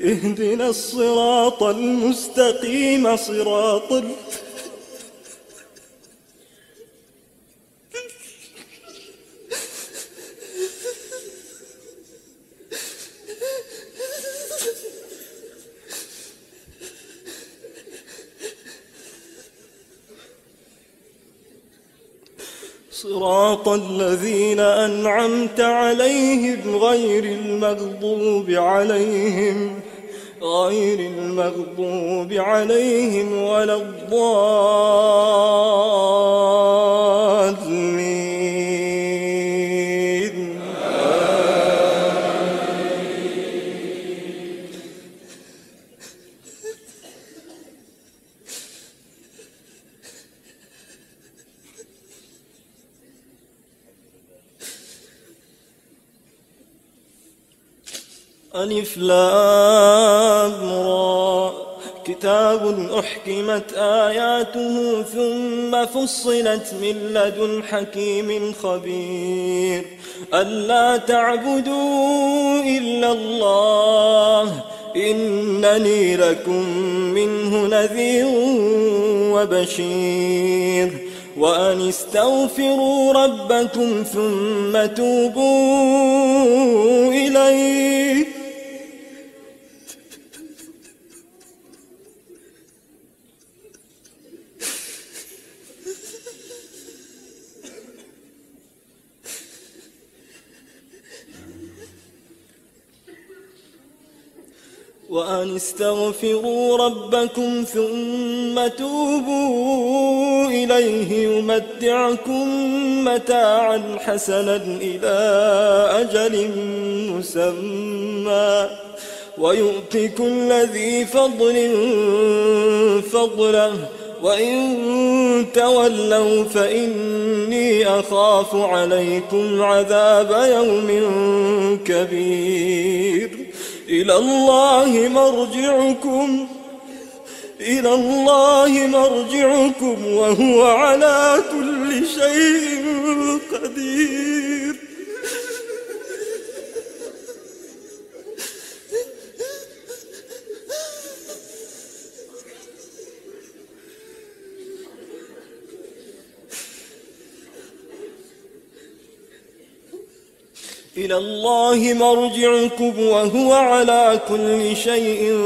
اهدنا الصراط المستقيم صراط صراط الذين أنعمت عليهم غير المغضوب عليهم غير المغضوب عليهم ولا الضالين. ألف لام. كتاب أحكمت آياته ثم فصلت من لدن حكيم خبير. ألا تعبدوا إلا الله إنني لكم منه نذير وبشير. وأن استغفروا ربكم ثم توبوا إليه وأن استغفروا ربكم ثم توبوا إليه يمتعكم متاعا حسنا إلى أجل مسمى. ويؤتي كل ذي فضل فضله. وإن تولوا فإني أخاف عليكم عذاب يوم كبير. إلى الله مرجعكم إلى الله مرجعكم وهو على كل شيء قدير. إلى الله مرجعكم وهو على كل شيء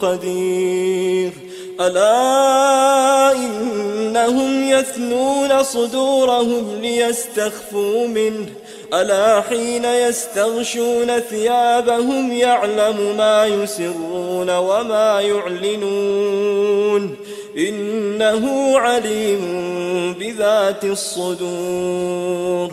قدير. ألا إنهم يثنون صدورهم ليستخفوا منه. ألا حين يستغشون ثيابهم يعلم ما يسرون وما يعلنون. إنه عليم بذات الصدور.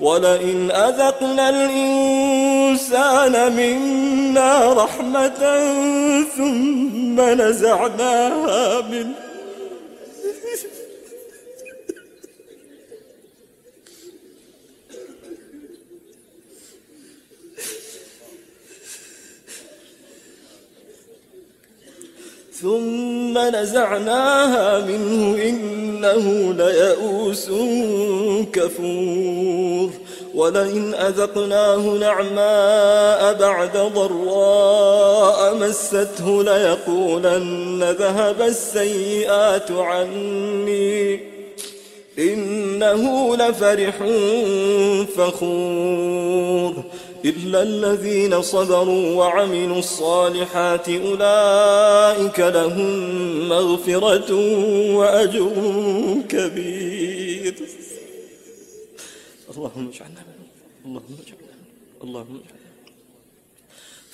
ولئن أذقنا الإنسان منا رحمة ثم نزعناها منه ثم نزعناها منه إنه ليئوس كفور. ولئن أذقناه نعماء بعد ضراء مسته ليقولن ذهب السيئات عني. إنه لفرح فخور. إلا الذين صبروا وعملوا الصالحات أولئك لهم مغفرة وأجر كبير. اللهم اجعلنا اللهم اجعلنا اللهم اجعلنا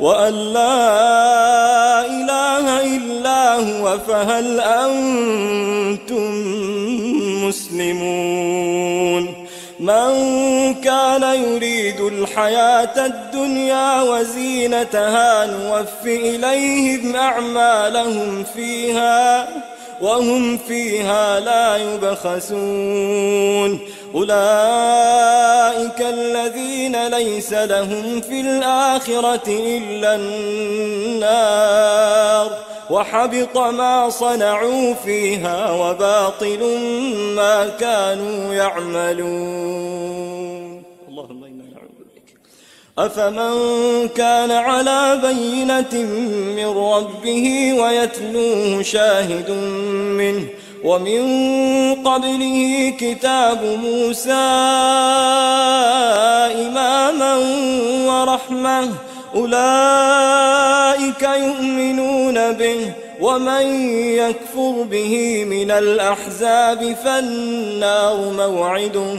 وأن لا إله إلا هو فهل أنتم مسلمون؟ من كان يريد الحياة الدنيا وزينتها نوف إليهم أعمالهم فيها وهم فيها لا يبخسون. أولئك الذين ليس لهم في الآخرة إلا النار وحبط ما صنعوا فيها وباطل ما كانوا يعملون. اللهم إنا نعوذ بك. أفمن كان على بينة من ربه ويتلوه شاهد منه ومن قبله كتاب موسى إماما ورحمة. أولئك يؤمنون به ومن يكفر به من الأحزاب فالنار موعده.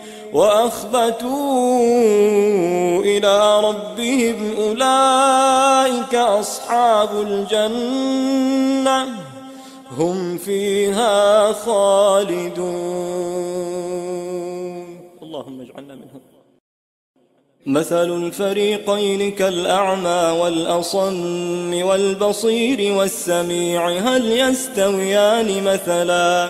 وأخبتوا إلى ربهم أولئك أصحاب الجنة هم فيها خالدون. اللهم اجعلنا منهم. مثل الفريقين كالأعمى والأصم والبصير والسميع هل يستويان مثلا؟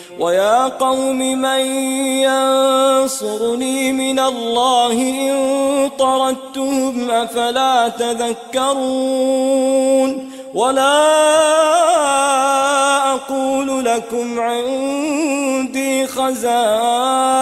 ويا قوم من ينصرني من الله إن طردتهم أفلا تذكرون ولا أقول لكم عندي خزائن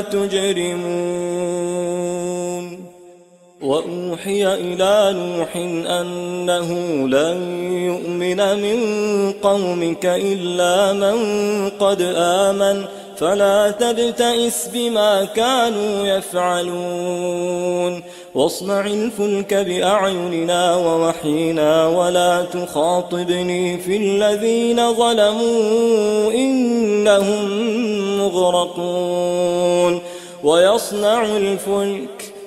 تجرمون. وأوحي إلى نوح أنه لن يؤمن من قومك إلا من قد آمن. فلا تبتئس بما كانوا يفعلون. واصنع الفلك بأعيننا ووحينا ولا تخاطبني في الذين ظلموا إنهم مغرقون. ويصنع الفلك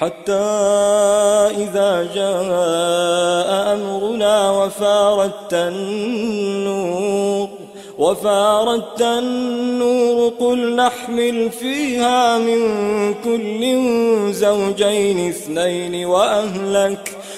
حتى إذا جاء أمرنا وفارت النور وفارت النور قل نحمل فيها من كل زوجين اثنين وأهلك.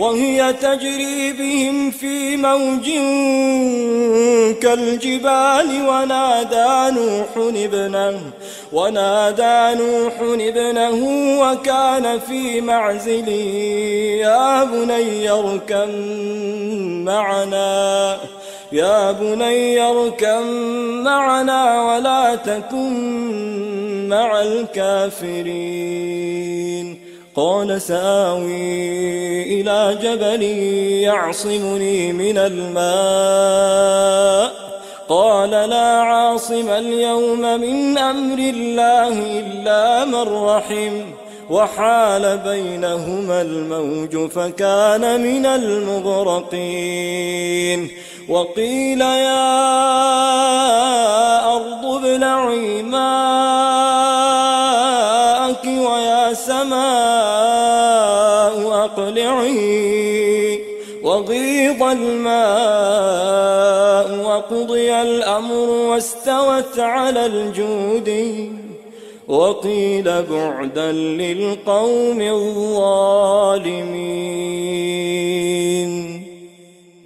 وهي تجري بهم في موج كالجبال ونادى نوح ابنه ونادى نوح ابنه وكان في معزل يا بني اركم معنا يا بني اركم معنا ولا تكن مع الكافرين. قال سآوي إلى جبل يعصمني من الماء. قال لا عاصم اليوم من أمر الله إلا من رحم. وحال بينهما الموج فكان من المغرقين. وقيل يا أرض ابلعي ماءك سماء أقلعي وغيض الماء وقضي الأمر واستوت على الجود وقيل بعدا للقوم الظالمين.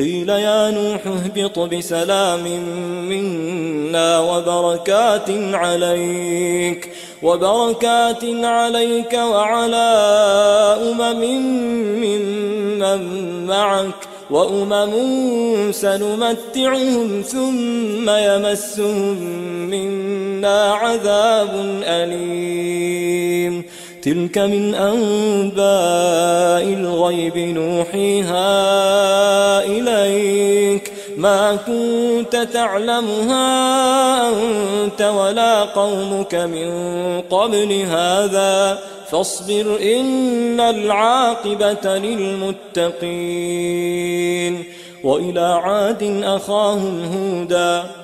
قيل يا نوح اهبط بسلام منا وبركات عليك وبركات عليك وعلى أمم ممن معك وأمم سنمتعهم ثم يمسهم منا عذاب أليم. تلك من أنباء الغيب نوحيها إليك. ما كنت تعلمها أنت ولا قومك من قبل هذا. فاصبر إن العاقبة للمتقين. وإلى عاد أخاهم هودا.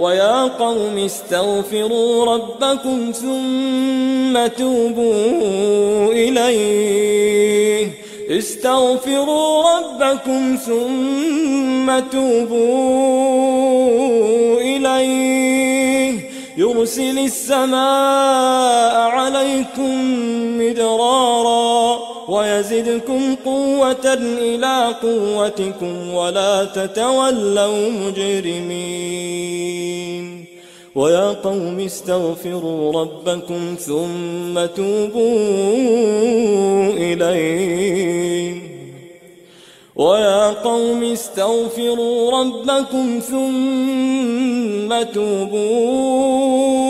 ويا قوم استغفروا ربكم ثم توبوا إليه. استغفروا ربكم ثم توبوا إليه. يرسل السماء عليكم مدرارا. ويزدكم قوة إلى قوتكم ولا تتولوا مجرمين. ويا قوم استغفروا ربكم ثم توبوا إليه. ويا قوم استغفروا ربكم ثم توبوا إليه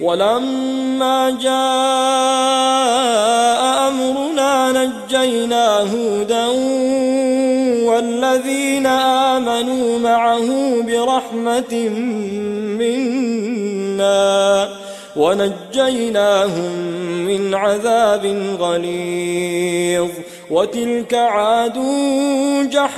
ولما جاء أمرنا نجينا هودا والذين آمنوا معه برحمة منا ونجيناهم من عذاب غليظ. وتلك عاد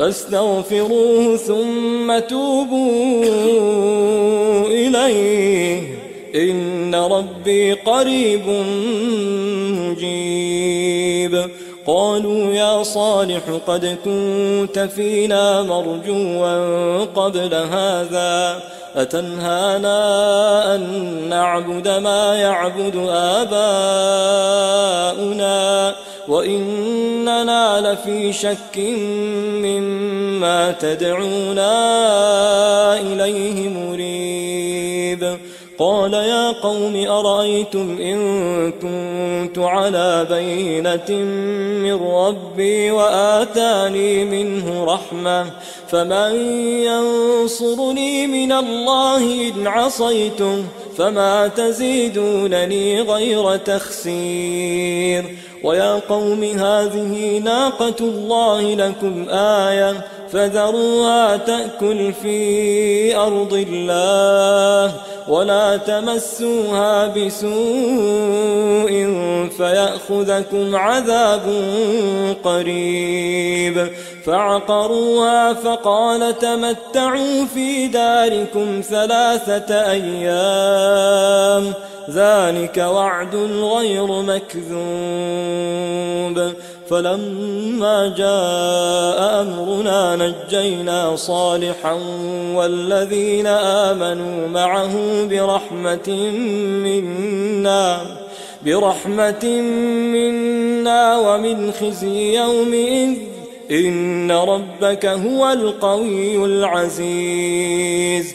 فاستغفروه ثم توبوا إليه. إن ربي قريب مجيب. قالوا يا صالح قد كنت فينا مرجوا قبل هذا. أتنهانا أن نعبد ما يعبد آباؤنا؟ وإننا لفي شك مما تدعونا إليه مريب. قال يا قوم أرأيتم إن كنت على بينة من ربي وآتاني منه رحمة فمن ينصرني من الله إن عصيته فما تزيدونني غير تخسير. ويا قوم هذه ناقة الله لكم آية فذروها تأكل في أرض الله ولا تمسوها بسوء فيأخذكم عذاب قريب فعقروها فقال تمتعوا في داركم ثلاثة أيام ذلك وعد غير مكذوب. فلما جاء أمرنا نجينا صالحا والذين آمنوا معه برحمة منا برحمة منا ومن خزي يومئذ إن ربك هو القوي العزيز.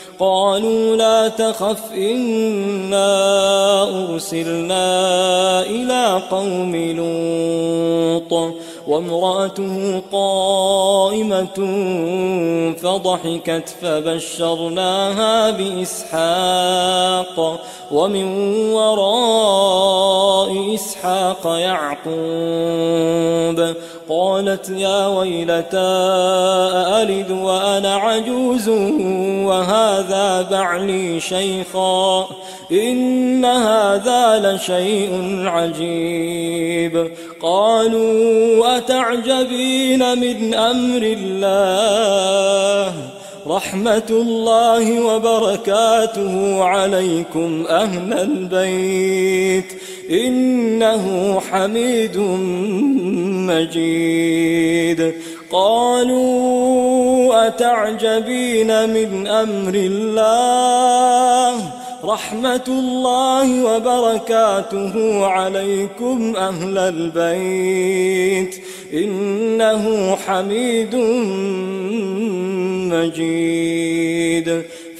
قالوا لا تخف إنا أرسلنا إلى قوم لوط. وامرأته قائمة فضحكت فبشرناها بإسحاق ومن وراء إسحاق يعقوب قالت يا ويلتى ألد وأنا عجوز وهذا بعلي شيخا إن هذا لشيء عجيب قالوا أتعجبين من أمر الله رحمة الله وبركاته عليكم أهل البيت إنه حميد مجيد قالوا أتعجبين من أمر الله رحمة الله وبركاته عليكم أهل البيت. إنه حميد مجيد.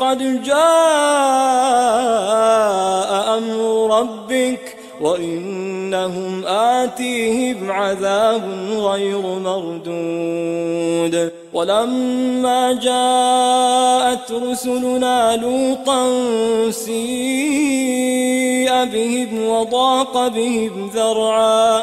قد جاء أمر ربك وإنهم آتيهم عذاب غير مردود. ولما جاءت رسلنا لوطا سيء بهم وضاق بهم ذرعا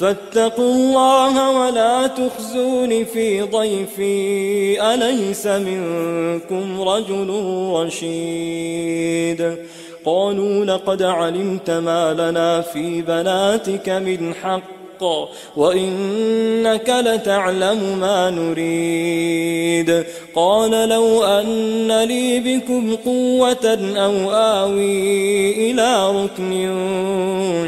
فاتقوا الله ولا تخزون في ضيفي أليس منكم رجل رشيد؟ قالوا لقد علمت ما لنا في بناتك من حق وإنك لتعلم ما نريد. قال لو أن لي بكم قوة أو آوي إلى ركن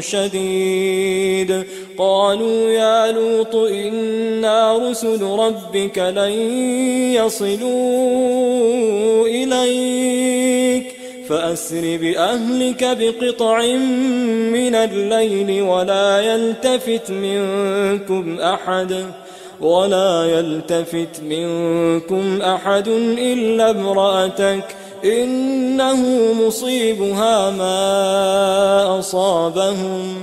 شديد. قالوا يا لوط إنا رسل ربك لن يصلوا إليك فأسر بأهلك بقطع من الليل ولا يلتفت منكم أحد ولا يلتفت منكم أحد إلا امرأتك إنه مصيبها ما أصابهم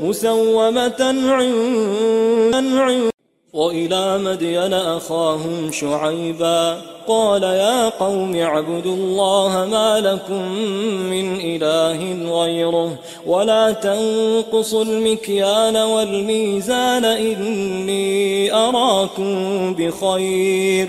مسومة عند وإلى مدين أخاهم شعيبا قال يا قوم اعبدوا الله ما لكم من إله غيره ولا تنقصوا المكيال والميزان إني أراكم بخير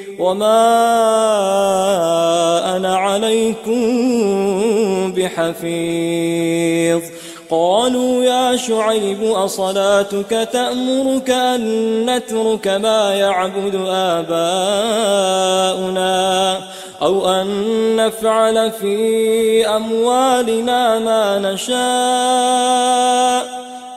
وما أنا عليكم بحفيظ قالوا يا شعيب أصلاتك تأمرك أن نترك ما يعبد آباؤنا أو أن نفعل في أموالنا ما نشاء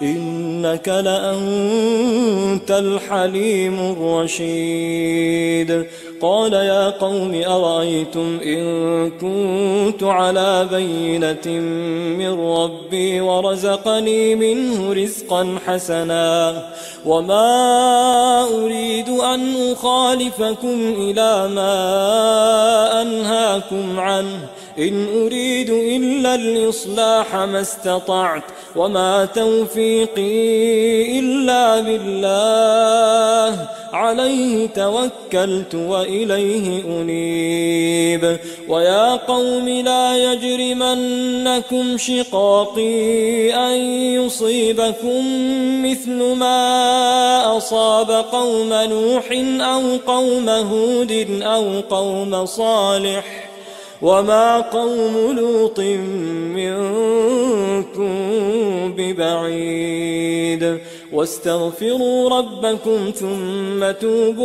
إنك لأنت الحليم الرشيد قال يا قوم أرأيتم إن كنت على بينة من ربي ورزقني منه رزقا حسنا وما أريد أن أخالفكم إلى ما أنهاكم عنه إن أريد إلا الإصلاح ما استطعت وما توفيقي إلا بالله. عليه توكلت وإليه أنيب. ويا قوم لا يجرمنكم شقاقي أن يصيبكم مثل ما أصاب قوم نوح أو قوم هود أو قوم صالح. وما قوم لوط منكم ببعيد واستغفروا ربكم ثم توبوا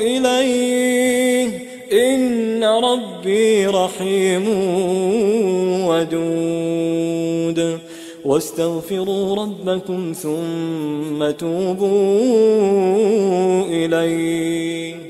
إليه إن ربي رحيم ودود واستغفروا ربكم ثم توبوا إليه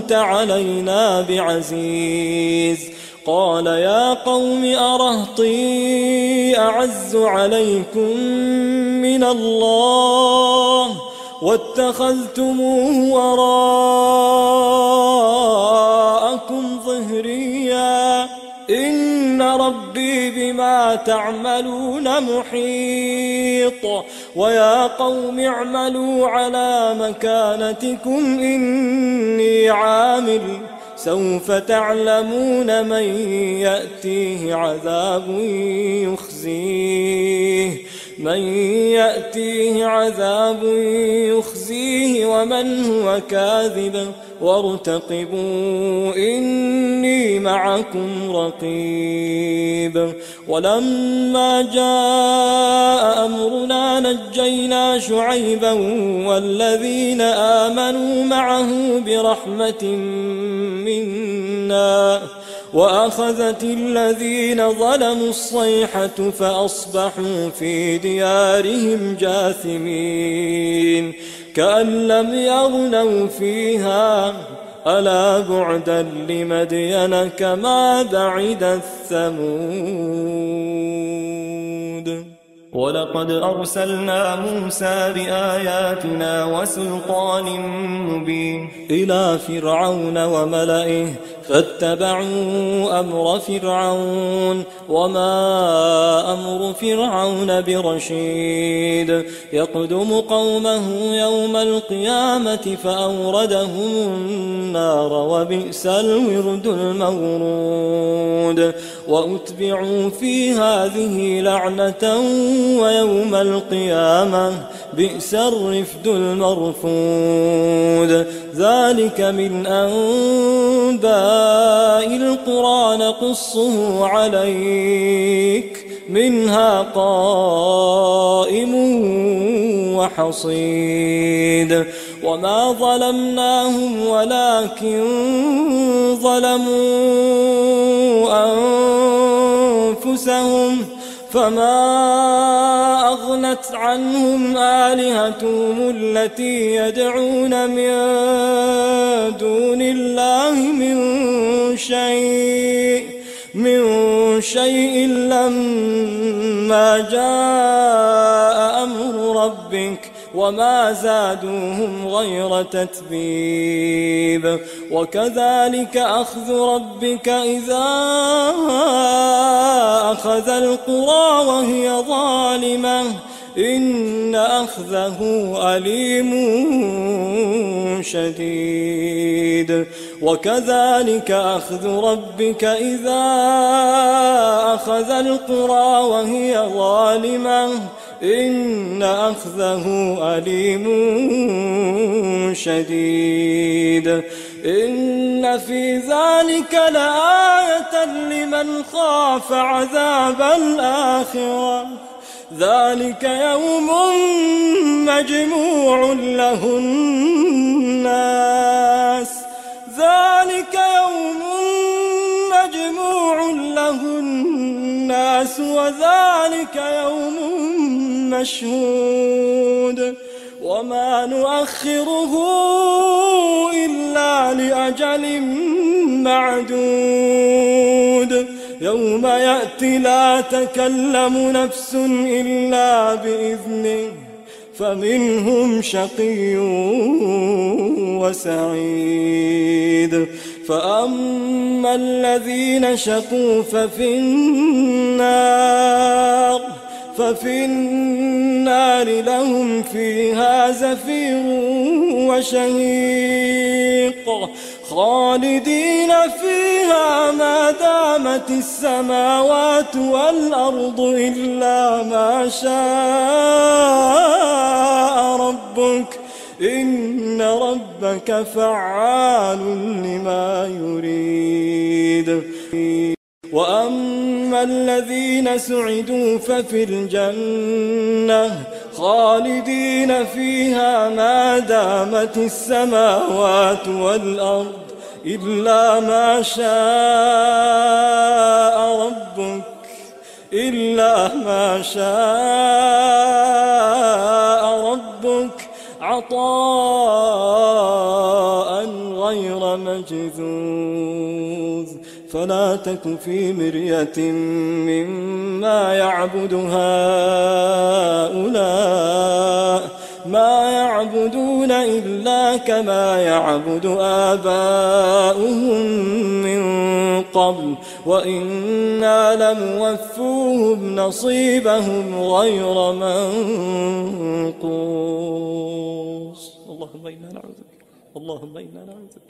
أنت علينا بعزيز. قال يا قوم أرهطي أعز عليكم من الله واتخذتموه وراءكم ظهريا. إن ربي بما تعملون محيط ويا قوم اعملوا على مكانتكم إني عامل سوف تعلمون من يأتيه عذاب يخزيه من يأتيه عذاب يخزيه ومن هو كاذب وارتقبوا إني معكم رقيب. ولما جاء أمرنا نجينا شعيبا والذين آمنوا معه برحمة منا وأخذت الذين ظلموا الصيحة فأصبحوا في ديارهم جاثمين. كأن لم يغنوا فيها. ألا بعدا لمدين كما بعد الثمود. ولقد أرسلنا موسى بآياتنا وسلطان مبين إلى فرعون وملئه فاتبعوا أمر فرعون وما أمر فرعون برشيد. يقدم قومه يوم القيامة فأوردهم النار وبئس الورد المورود. وأتبعوا في هذه لعنة ويوم القيامة بئس الرفد المرفود. ذلك من أنباء القرى نقصه عليك منها قائم وحصيد. وما ظلمناهم ولكن ظلموا أنفسهم. فما أغنت عنهم آلهتهم التي يدعون من دون الله من شيء من شيء لما جاء أمر ربك وما زادوهم غير تتبيب. وكذلك أخذ ربك إذا أخذ القرى وهي ظالمة. إن أخذه أليم شديد. وكذلك أخذ ربك إذا أخذ القرى وهي ظالمة. إن أخذه أليم شديد. إن في ذلك لآية لمن خاف عذاب الآخرة. ذلك يوم مجموع له الناس. ذلك يوم مجموع له الناس. وذلك يوم مشهود وما نؤخره إلا لأجل معدود يوم يأتي لا تكلم نفس إلا بإذنه فمنهم شقي وسعيد. فأما الذين شقوا ففي النار ففي النار لهم فيها زفير وشهيق. خالدين فيها ما دامت السماوات والأرض إلا ما شاء ربك. إن ربك فعال لما يريد. وأما الذين سعدوا ففي الجنة خالدين فيها ما دامت السماوات والأرض إلا ما شاء ربك إلا ما شاء ربك. عطاء غير مجذوذ. فلا تك في مرية مما يعبد هؤلاء ما يعبدون إلا كما يعبد آباؤهم من قبل وإنا لموفوهم نصيبهم غير منقوص. اللهم إنا نعوذ بك اللهم إنا نعوذ بك.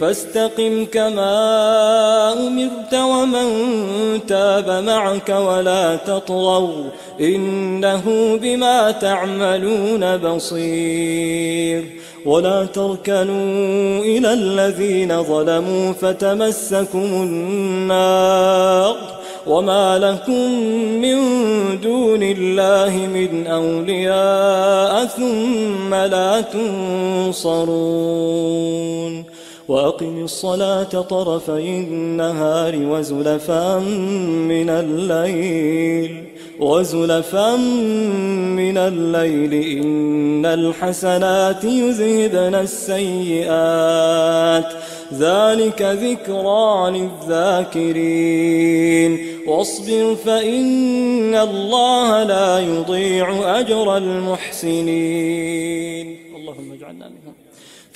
فاستقم كما أمرت ومن تاب معك ولا تطغوا إنه بما تعملون بصير. ولا تركنوا إلى الذين ظلموا فتمسكم النار وما لكم من دون الله من أولياء ثم لا تنصرون. وأقم الصلاة طرفي النهار وزلفا من الليل وزلفا من الليل. إن الحسنات يذهبن السيئات. ذلك ذكرى للذاكرين. واصبر فإن الله لا يضيع أجر المحسنين.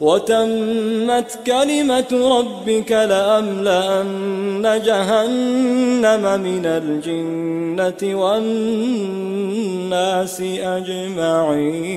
وتمت كلمة ربك لأملأن جهنم من الجنة والناس أجمعين.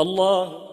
الله